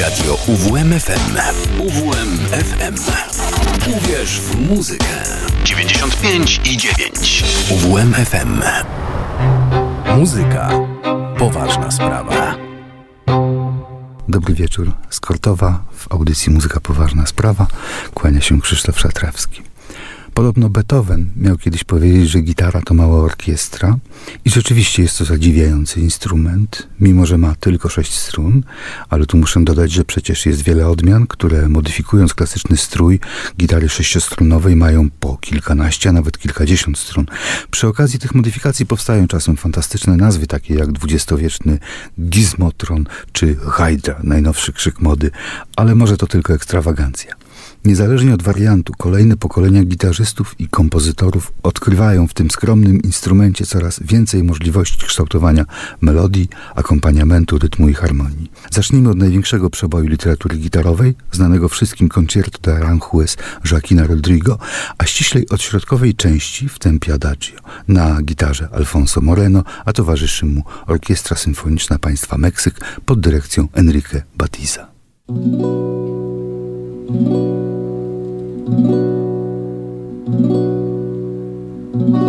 Radio UWMFM. UWMFM. Uwierz w muzykę. 95 i 9. UWMFM. Muzyka. Poważna sprawa. Dobry wieczór z Kortowa. W audycji Muzyka Poważna Sprawa kłania się Krzysztof Szatrawski. Podobno Beethoven miał kiedyś powiedzieć, że gitara to mała orkiestra i rzeczywiście jest to zadziwiający instrument, mimo że ma tylko sześć strun, ale tu muszę dodać, że przecież jest wiele odmian, które modyfikując klasyczny strój gitary sześciostrunowej mają po kilkanaście, a nawet kilkadziesiąt strun. Przy okazji tych modyfikacji powstają czasem fantastyczne nazwy, takie jak dwudziestowieczny Gizmotron czy Hydra, najnowszy krzyk mody, ale może to tylko ekstrawagancja. Niezależnie od wariantu, kolejne pokolenia gitarzystów i kompozytorów odkrywają w tym skromnym instrumencie coraz więcej możliwości kształtowania melodii, akompaniamentu, rytmu i harmonii. Zacznijmy od największego przeboju literatury gitarowej, znanego wszystkim Concerto de Aranjuez Joaquina Rodrigo, a ściślej od środkowej części w tempie Adagio. Na gitarze Alfonso Moreno, a towarzyszy mu Orkiestra Symfoniczna Państwa Meksyk pod dyrekcją Enrique Batiza. thank you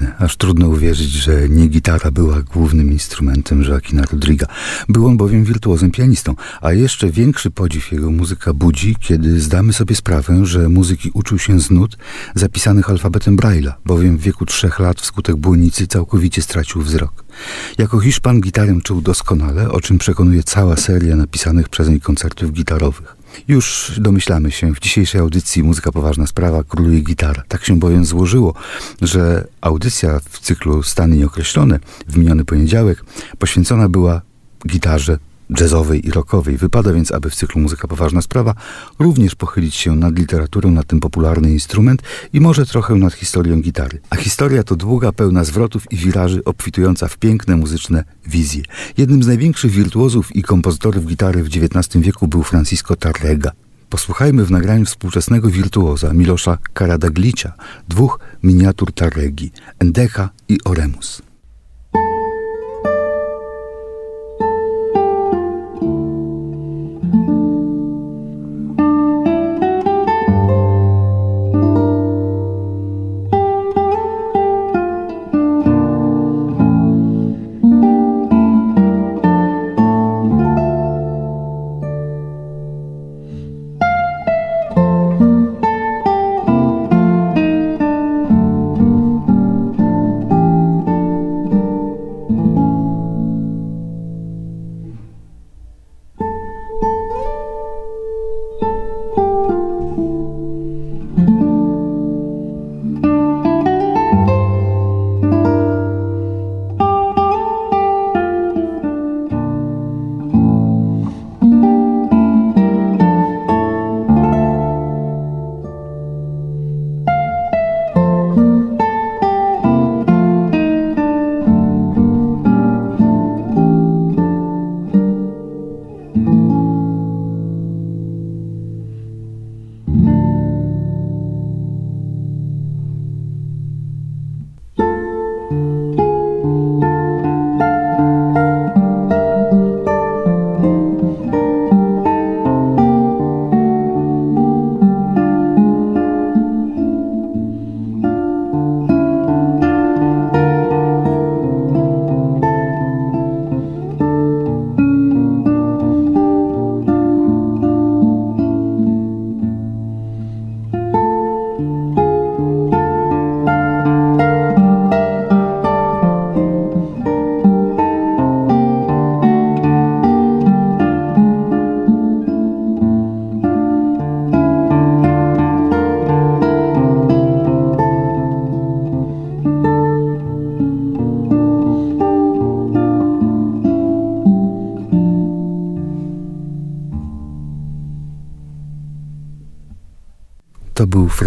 Piękne, aż trudno uwierzyć, że nie gitara była głównym instrumentem Joaquina Rodriga. Był on bowiem wirtuozem pianistą, a jeszcze większy podziw jego muzyka budzi, kiedy zdamy sobie sprawę, że muzyki uczył się z nut zapisanych alfabetem Braille'a, bowiem w wieku trzech lat wskutek błonnicy całkowicie stracił wzrok. Jako Hiszpan gitarę czuł doskonale, o czym przekonuje cała seria napisanych przez niej koncertów gitarowych. Już domyślamy się, w dzisiejszej audycji Muzyka Poważna Sprawa króluje gitara. Tak się bowiem złożyło, że audycja w cyklu Stany Nieokreślone w miniony poniedziałek poświęcona była gitarze jazzowej i rockowej. Wypada więc, aby w cyklu Muzyka Poważna Sprawa również pochylić się nad literaturą na ten popularny instrument i może trochę nad historią gitary. A historia to długa, pełna zwrotów i wiraży, obfitująca w piękne muzyczne wizje. Jednym z największych wirtuozów i kompozytorów gitary w XIX wieku był Francisco Tarrega. Posłuchajmy w nagraniu współczesnego wirtuoza Milosza Karadaglicia dwóch miniatur Tarregi, Endecha i Oremus.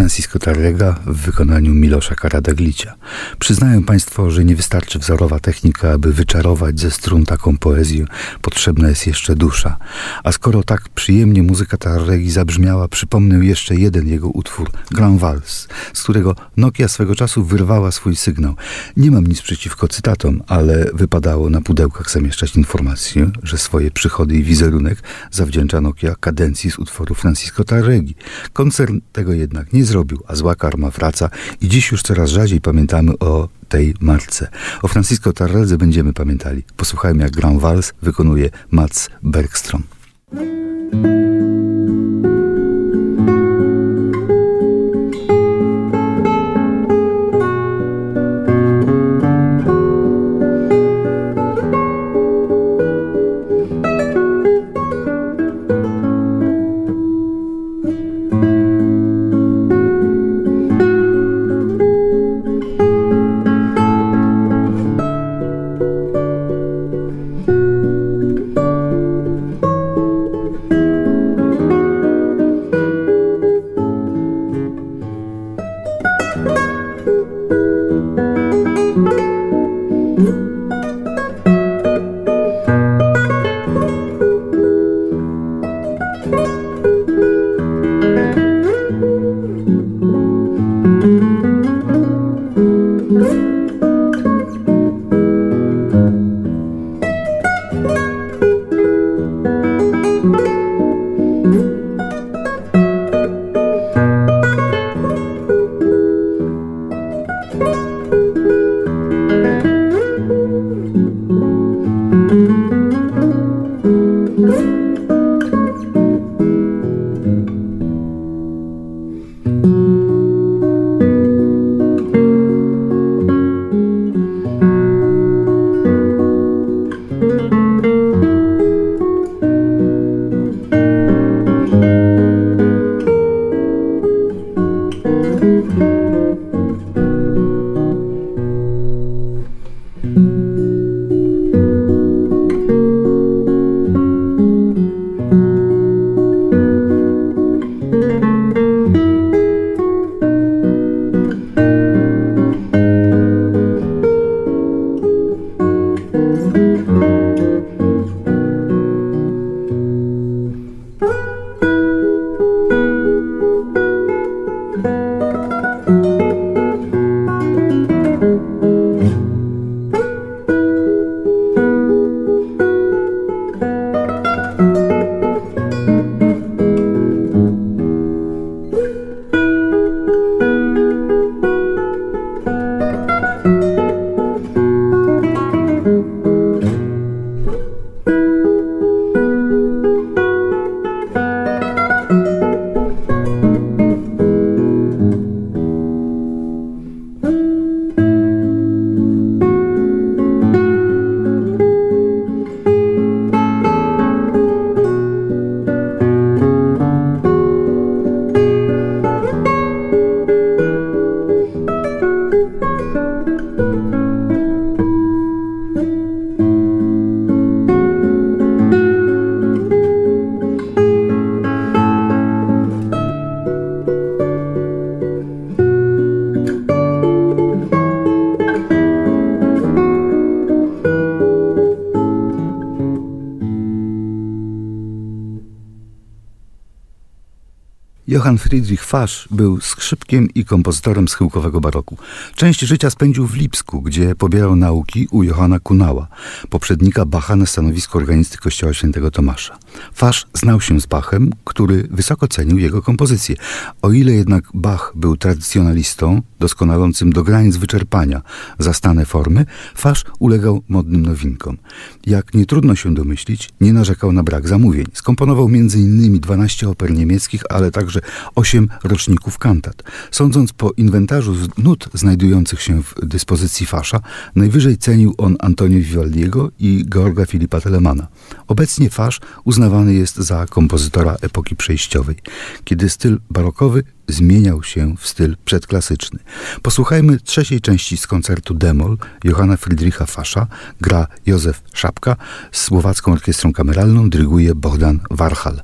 Francisco Tarrega w wykonaniu Milosza Karadaglicia. Przyznają Państwo, że nie wystarczy wzorowa technika, aby wyczarować ze strun taką poezję. Potrzebna jest jeszcze dusza. A skoro tak przyjemnie muzyka Tarregi zabrzmiała, przypomnę jeszcze jeden jego utwór, Grand Vals, z którego Nokia swego czasu wyrwała swój sygnał. Nie mam nic przeciwko cytatom, ale wypadało na pudełkach zamieszczać informację, że swoje przychody i wizerunek zawdzięcza Nokia kadencji z utworu Francisco Tarregi. Koncern tego jednak nie zrobił, a zła karma wraca i dziś już coraz rzadziej pamiętamy o tej marce. O Francisco Tarredze będziemy pamiętali. Posłuchajmy jak Grand Vals wykonuje Mats Bergstrom. Johann Friedrich Fasch był skrzypkiem i kompozytorem schyłkowego baroku. Część życia spędził w Lipsku, gdzie pobierał nauki u Johanna Kunała, poprzednika Bacha na stanowisku organisty Kościoła Świętego Tomasza. Fasch znał się z Bachem, który wysoko cenił jego kompozycje. O ile jednak Bach był tradycjonalistą, doskonalącym do granic wyczerpania zastane formy, Fasch ulegał modnym nowinkom. Jak nie trudno się domyślić, nie narzekał na brak zamówień. Skomponował m.in. 12 oper niemieckich, ale także 8 roczników kantat. Sądząc po inwentarzu nut znajdujących się w dyspozycji Fasza, najwyżej cenił on Antonio Vivaldiego i Georga Filipa Telemana. Obecnie Fasz uznawany jest za kompozytora epoki przejściowej, kiedy styl barokowy zmieniał się w styl przedklasyczny. Posłuchajmy trzeciej części z koncertu Demol Johanna Friedricha Fasza, gra Józef Szapka, z Słowacką Orkiestrą Kameralną dyryguje Bogdan Warhal.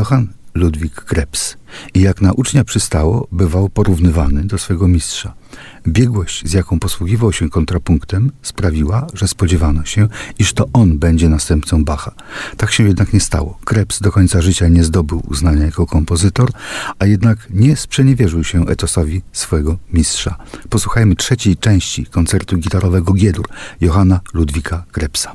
Johann Ludwik Krebs i jak na ucznia przystało, bywał porównywany do swego mistrza. Biegłość, z jaką posługiwał się kontrapunktem, sprawiła, że spodziewano się, iż to on będzie następcą Bacha. Tak się jednak nie stało. Krebs do końca życia nie zdobył uznania jako kompozytor, a jednak nie sprzeniewierzył się etosowi swojego mistrza. Posłuchajmy trzeciej części koncertu gitarowego Giedur Johanna Ludwika Krebsa.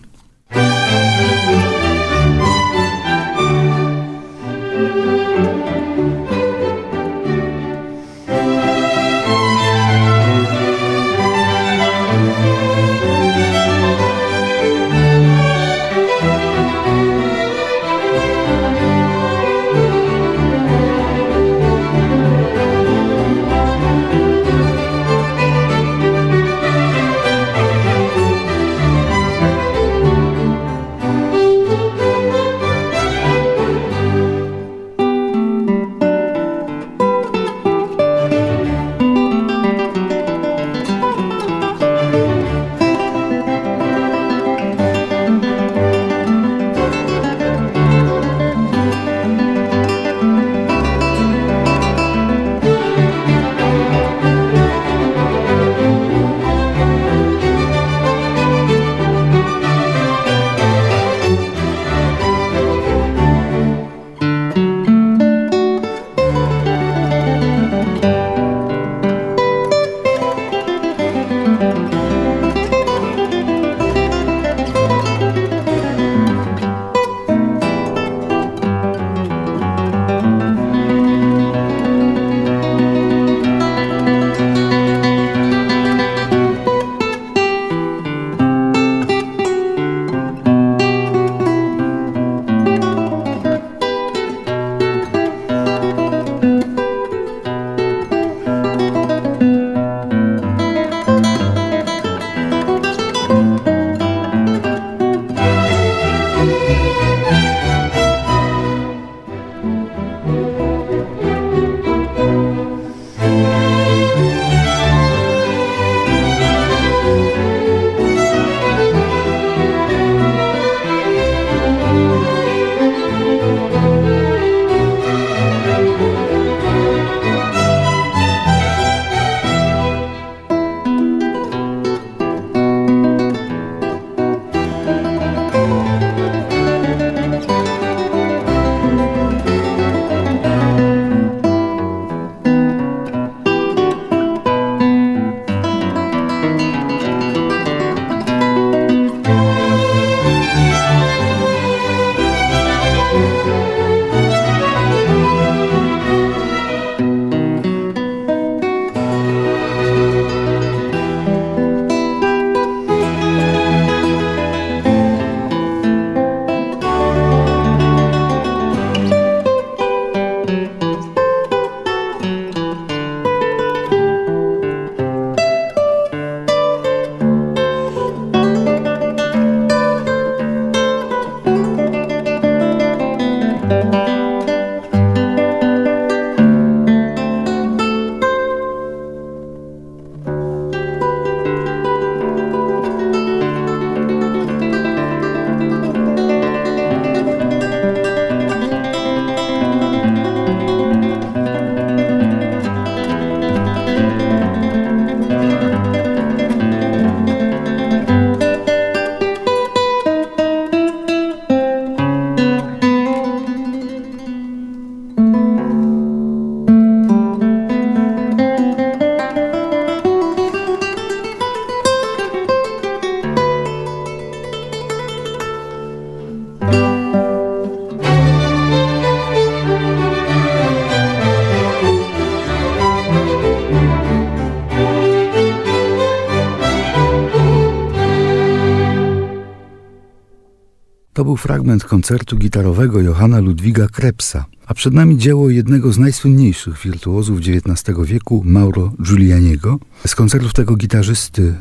Był fragment koncertu gitarowego Johanna Ludwiga Krebsa, a przed nami dzieło jednego z najsłynniejszych wirtuozów XIX wieku, Mauro Giulianiego. Z koncertów tego gitarzysty,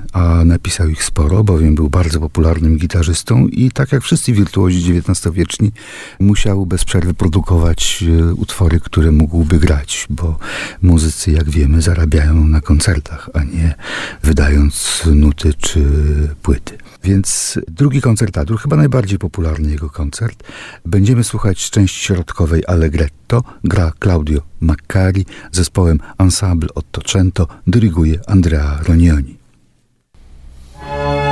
napisał ich sporo, bowiem był bardzo popularnym gitarzystą i tak jak wszyscy wirtuozi XIX-wieczni, musiał bez przerwy produkować e, utwory, które mógłby grać, bo muzycy, jak wiemy, zarabiają na koncertach, a nie wydając nuty czy płyty. Więc drugi koncert Adur, chyba najbardziej popularny jego koncert. Będziemy słuchać części środkowej Allegretto gra Claudio Maccari, zespołem Ensemble Ottocento dyryguje Andrea Ronioni. Bye.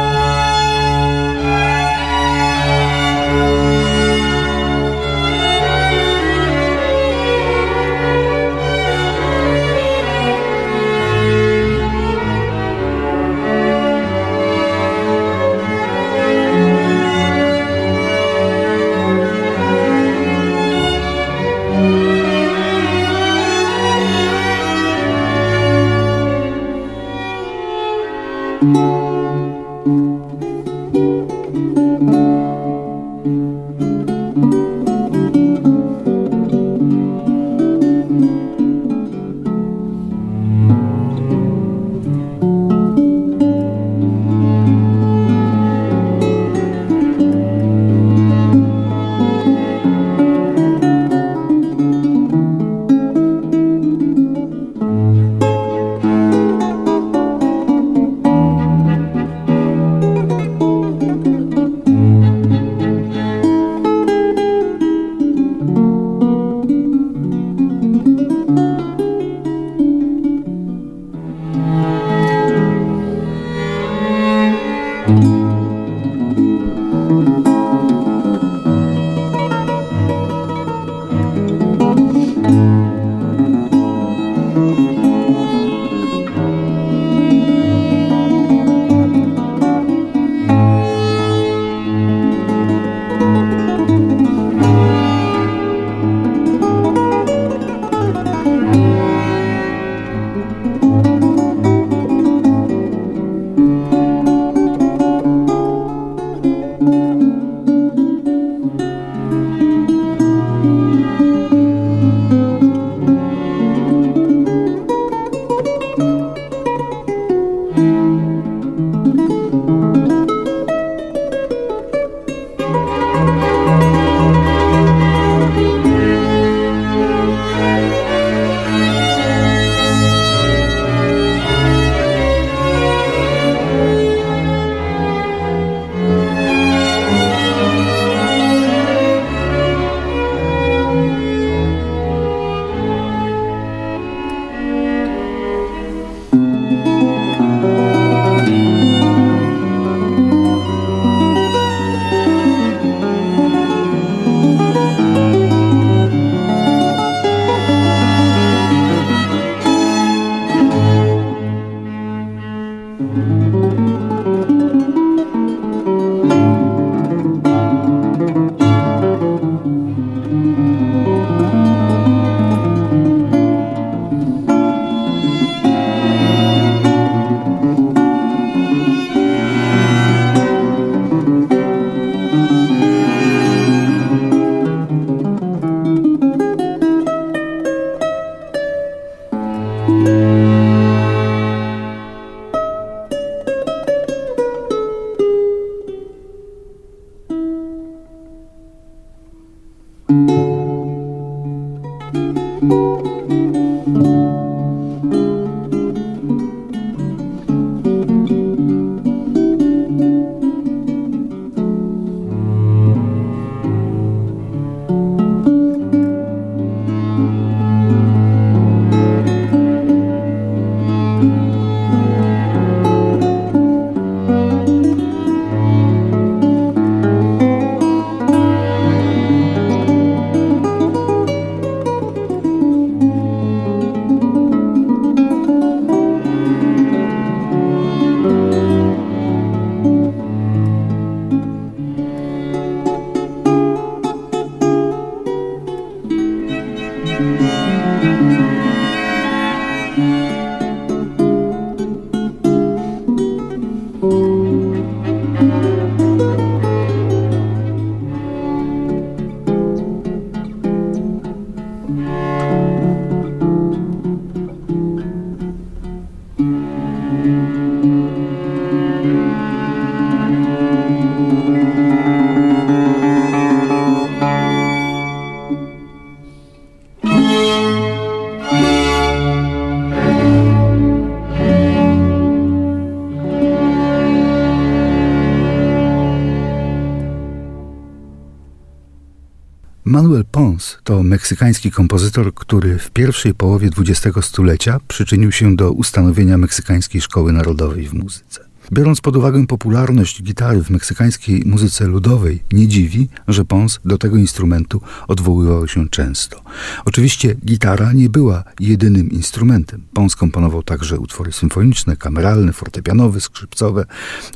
To meksykański kompozytor, który w pierwszej połowie XX stulecia przyczynił się do ustanowienia Meksykańskiej Szkoły Narodowej w muzyce. Biorąc pod uwagę popularność gitary w meksykańskiej muzyce ludowej, nie dziwi, że Pons do tego instrumentu odwoływał się często. Oczywiście gitara nie była jedynym instrumentem. Pons komponował także utwory symfoniczne, kameralne, fortepianowe, skrzypcowe.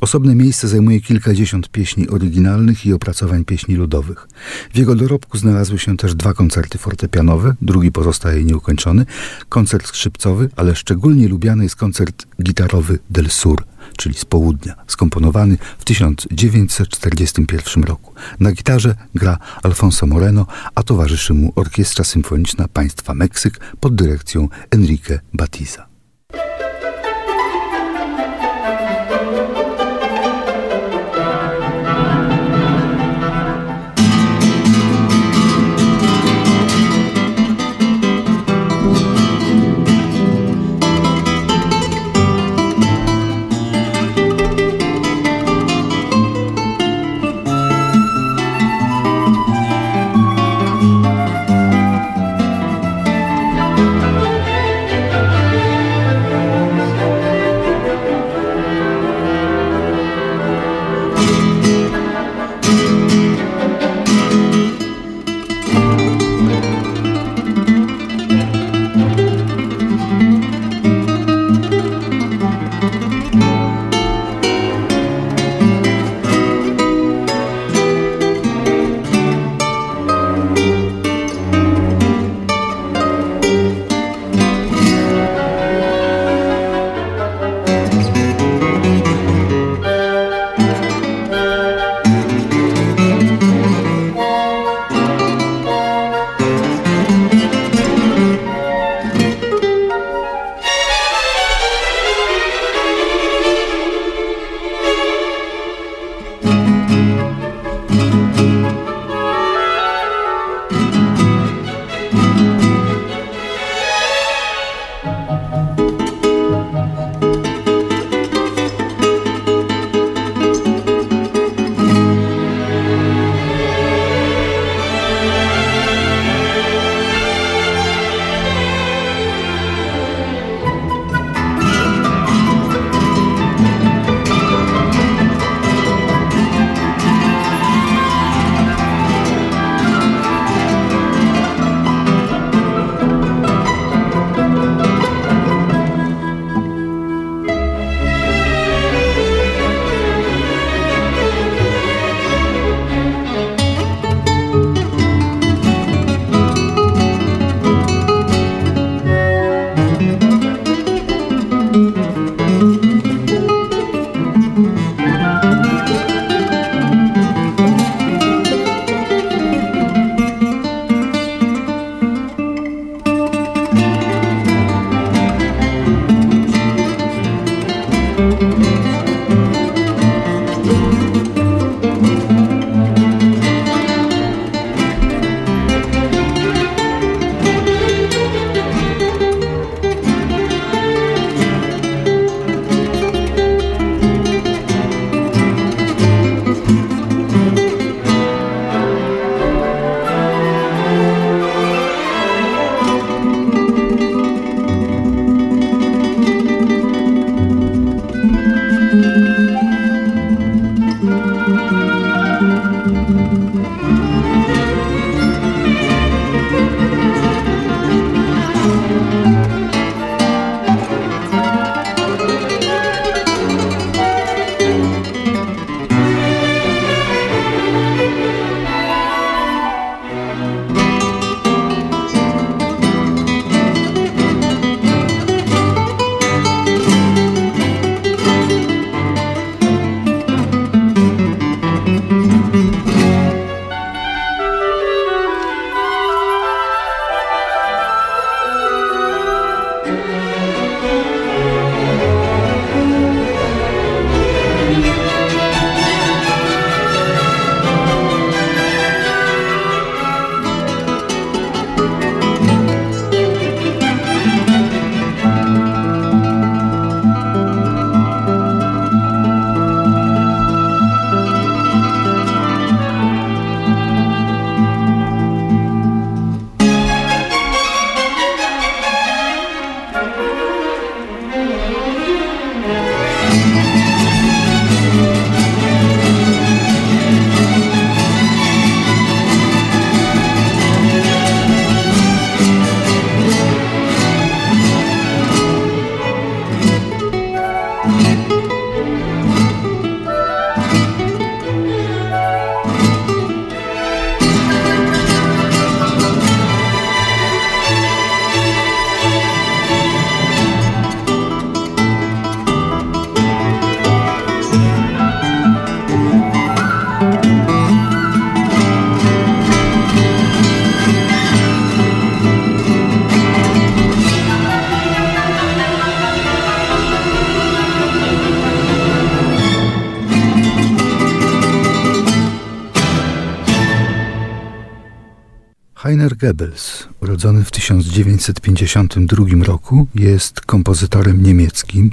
Osobne miejsce zajmuje kilkadziesiąt pieśni oryginalnych i opracowań pieśni ludowych. W jego dorobku znalazły się też dwa koncerty fortepianowe, drugi pozostaje nieukończony, koncert skrzypcowy, ale szczególnie lubiany jest koncert gitarowy Del Sur czyli z południa, skomponowany w 1941 roku. Na gitarze gra Alfonso Moreno, a towarzyszy mu Orkiestra Symfoniczna Państwa Meksyk pod dyrekcją Enrique Batiza. Goebbels, urodzony w 1952 roku, jest kompozytorem niemieckim.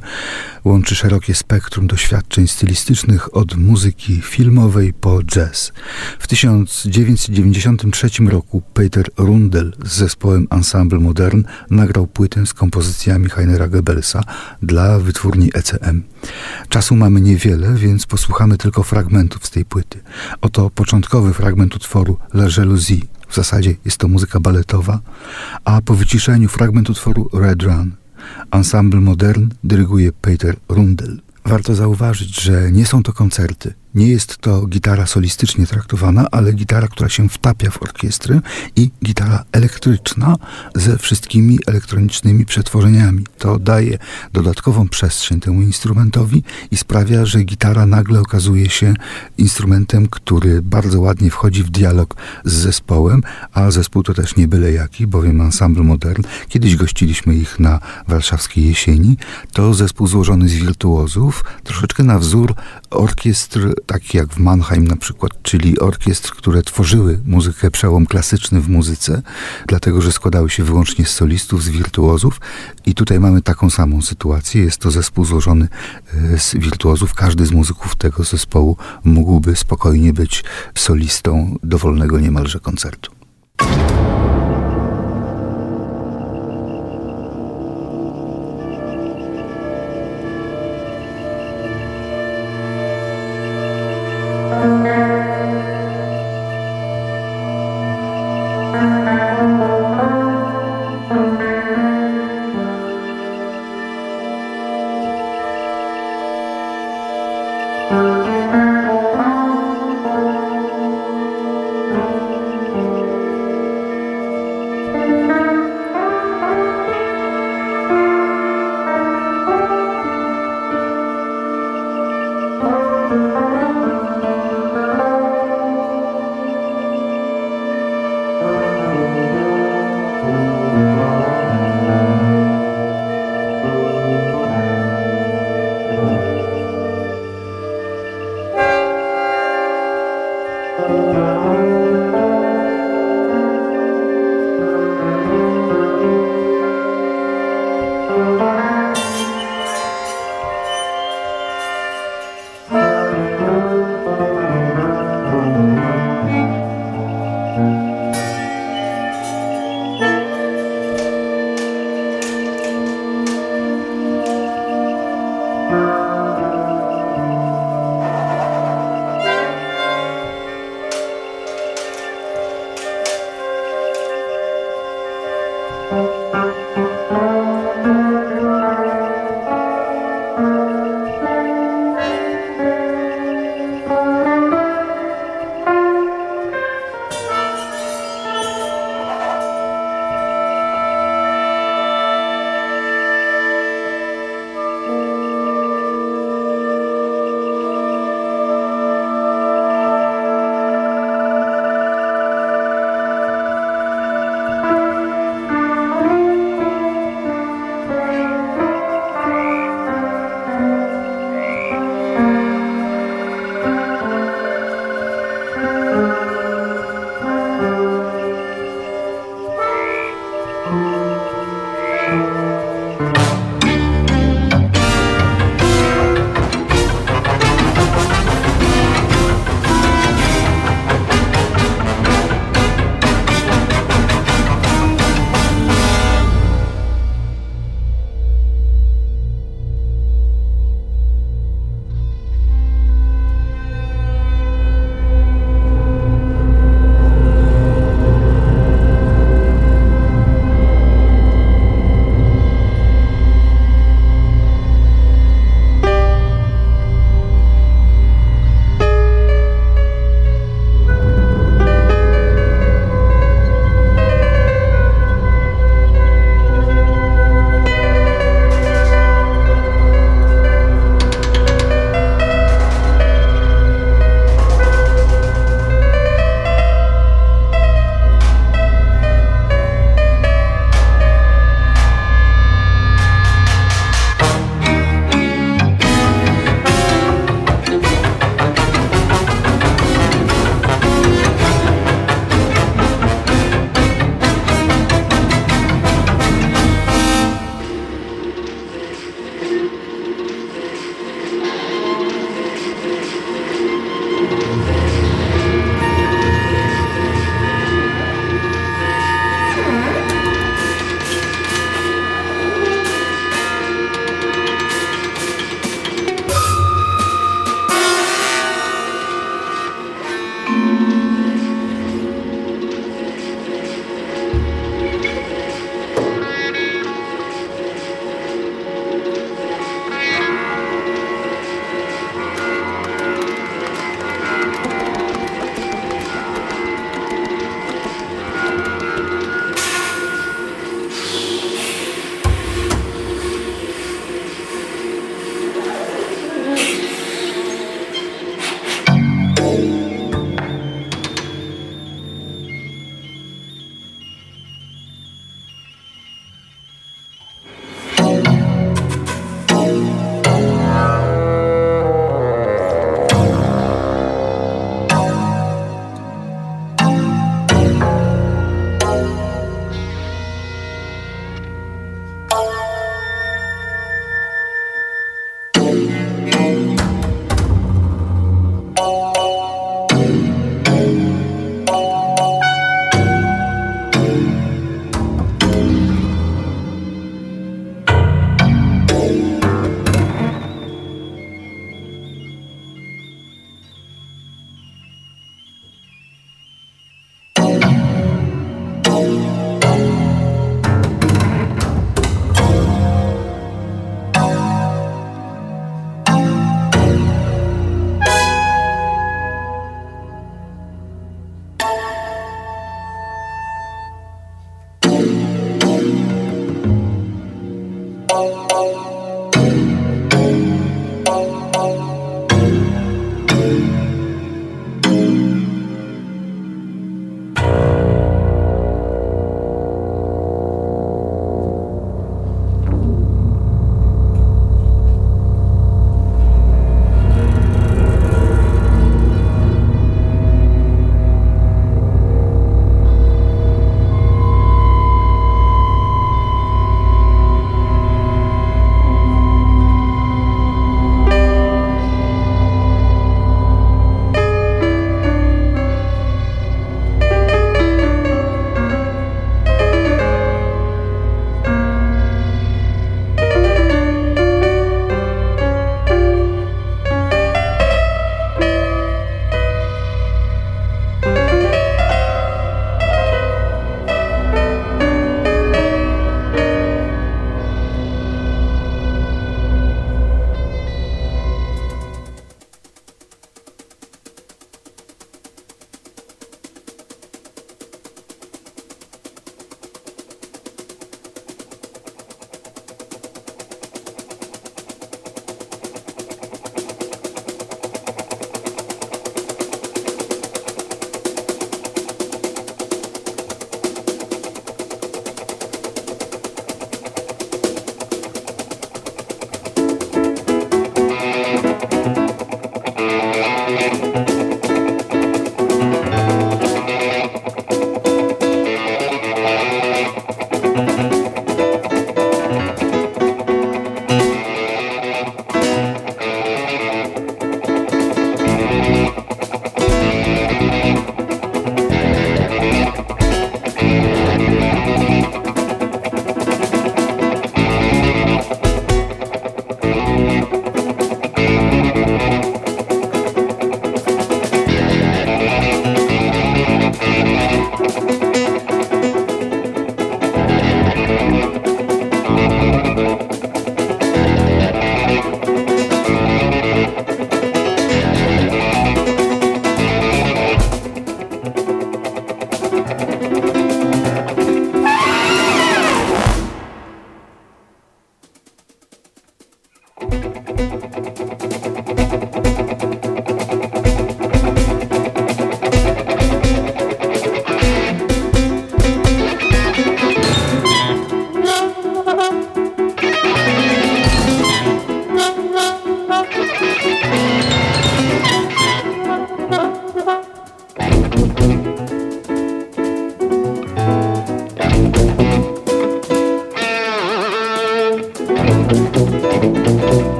Łączy szerokie spektrum doświadczeń stylistycznych od muzyki filmowej po jazz. W 1993 roku Peter Rundel z zespołem Ensemble Modern nagrał płytę z kompozycjami Heinera Goebbelsa dla wytwórni ECM. Czasu mamy niewiele, więc posłuchamy tylko fragmentów z tej płyty. Oto początkowy fragment utworu La Jalousie w zasadzie jest to muzyka baletowa, a po wyciszeniu fragment utworu Red Run. Ensemble Modern dyryguje Peter Rundel. Warto zauważyć, że nie są to koncerty. Nie jest to gitara solistycznie traktowana, ale gitara, która się wtapia w orkiestrę i gitara elektryczna ze wszystkimi elektronicznymi przetworzeniami. To daje dodatkową przestrzeń temu instrumentowi i sprawia, że gitara nagle okazuje się instrumentem, który bardzo ładnie wchodzi w dialog z zespołem, a zespół to też nie byle jaki, bowiem Ensemble Modern, kiedyś gościliśmy ich na warszawskiej jesieni, to zespół złożony z wirtuozów, troszeczkę na wzór orkiestr takich jak w Mannheim na przykład, czyli orkiestr, które tworzyły muzykę, przełom klasyczny w muzyce, dlatego że składały się wyłącznie z solistów, z wirtuozów i tutaj mamy taką samą sytuację. Jest to zespół złożony e, z wirtuozów. Każdy z muzyków tego zespołu mógłby spokojnie być solistą dowolnego niemalże koncertu.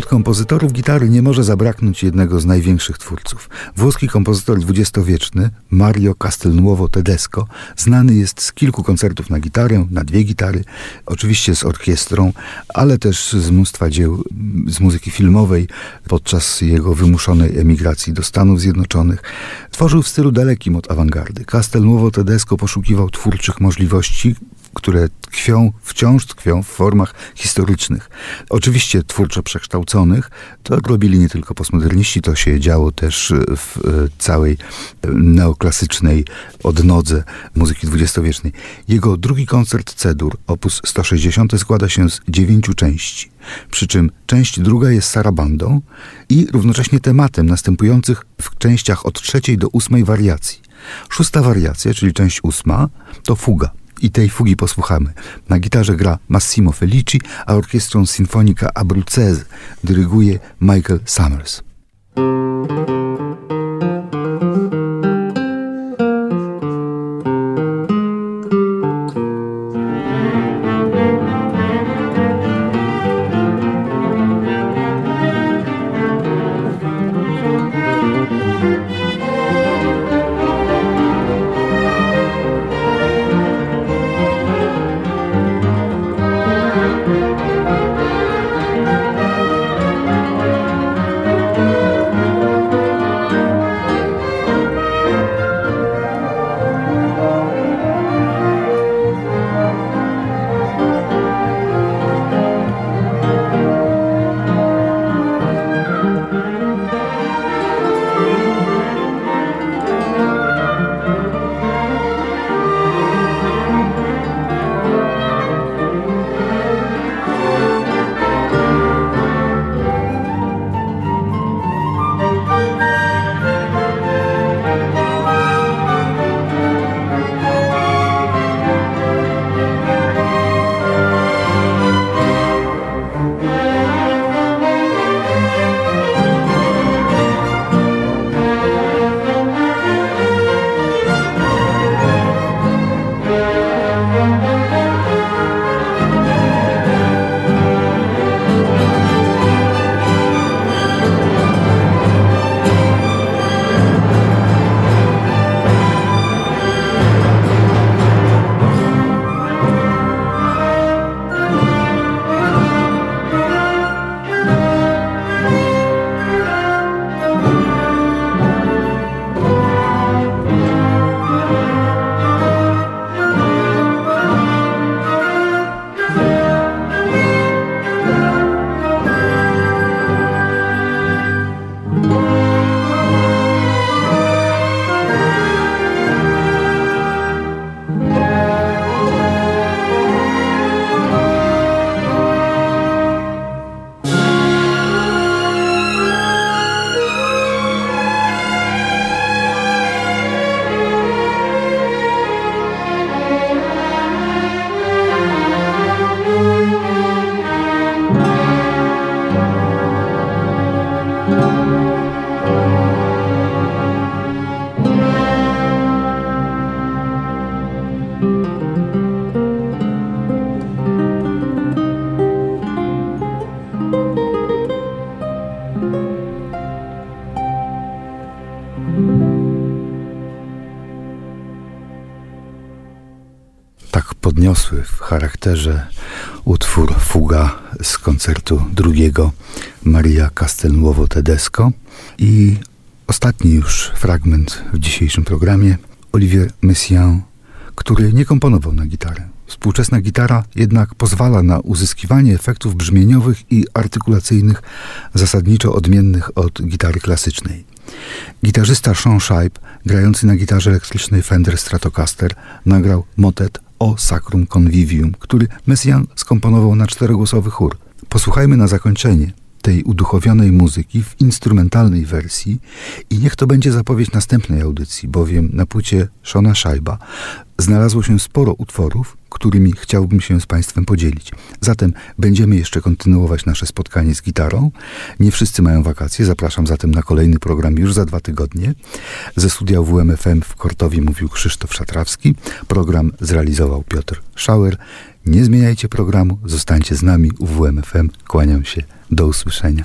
Wśród kompozytorów gitary nie może zabraknąć jednego z największych twórców. Włoski kompozytor dwudziestowieczny Mario Castelnuovo Tedesco znany jest z kilku koncertów na gitarę, na dwie gitary, oczywiście z orkiestrą, ale też z mnóstwa dzieł z muzyki filmowej podczas jego wymuszonej emigracji do Stanów Zjednoczonych. Tworzył w stylu dalekim od awangardy. Castelnuovo Tedesco poszukiwał twórczych możliwości, które tkwią, wciąż tkwią w formach historycznych. Oczywiście twórczo przekształconych. To robili nie tylko postmoderniści, to się działo też w e, całej e, neoklasycznej odnodze muzyki dwudziestowiecznej. Jego drugi koncert Cedur, opus 160, składa się z dziewięciu części. Przy czym część druga jest sarabandą i równocześnie tematem następujących w częściach od trzeciej do ósmej wariacji. Szósta wariacja, czyli część ósma, to fuga i tej fugi posłuchamy. Na gitarze gra Massimo Felici, a orkiestrą Sinfonica Abruzzese dyryguje Michael Summers. W charakterze utwór Fuga z koncertu drugiego Maria Castelnuovo Tedesco i ostatni już fragment w dzisiejszym programie Olivier Messiaen, który nie komponował na gitarę. Współczesna gitara jednak pozwala na uzyskiwanie efektów brzmieniowych i artykulacyjnych zasadniczo odmiennych od gitary klasycznej. Gitarzysta Sean Shipe, grający na gitarze elektrycznej Fender Stratocaster, nagrał motet o Sacrum Convivium, który Messiaen skomponował na czterogłosowy chór. Posłuchajmy na zakończenie tej uduchowionej muzyki w instrumentalnej wersji i niech to będzie zapowiedź następnej audycji, bowiem na płycie Shona Szajba znalazło się sporo utworów, którymi chciałbym się z Państwem podzielić. Zatem będziemy jeszcze kontynuować nasze spotkanie z gitarą. Nie wszyscy mają wakacje, zapraszam zatem na kolejny program już za dwa tygodnie. Ze studia WMFM w Kortowie mówił Krzysztof Szatrawski. Program zrealizował Piotr Schauer. Nie zmieniajcie programu, zostańcie z nami u WMFM. Kłaniam się. Do usłyszenia.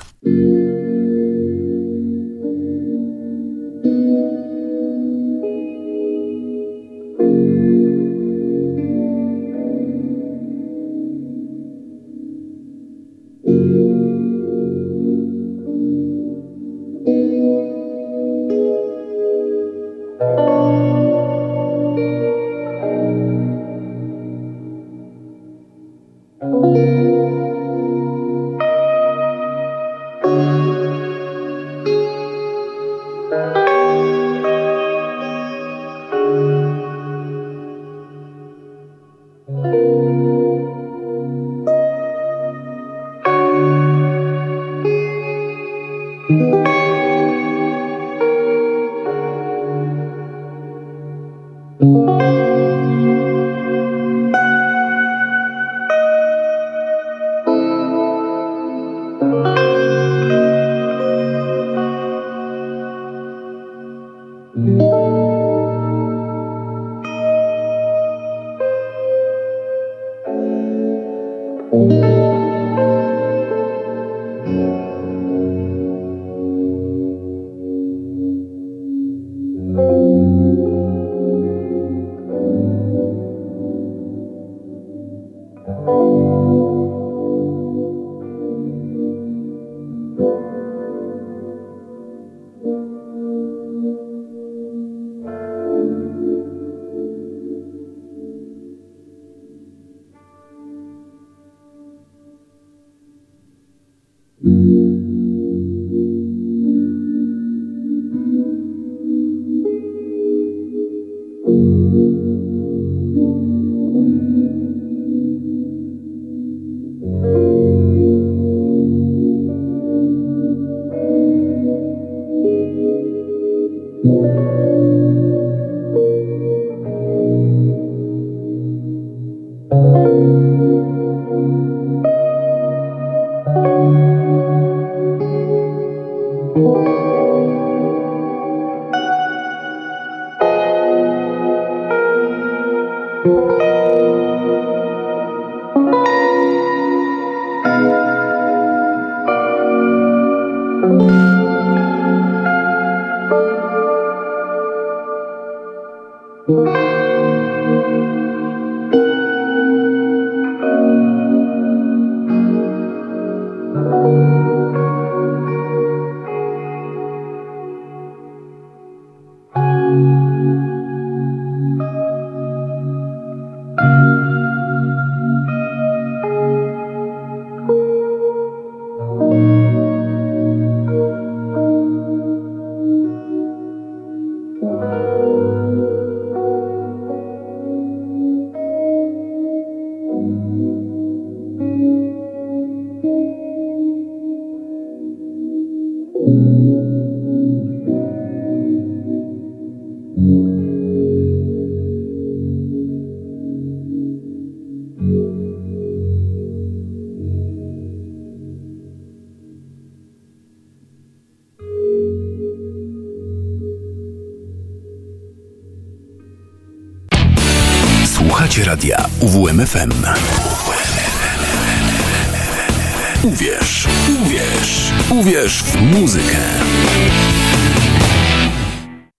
UWMFM.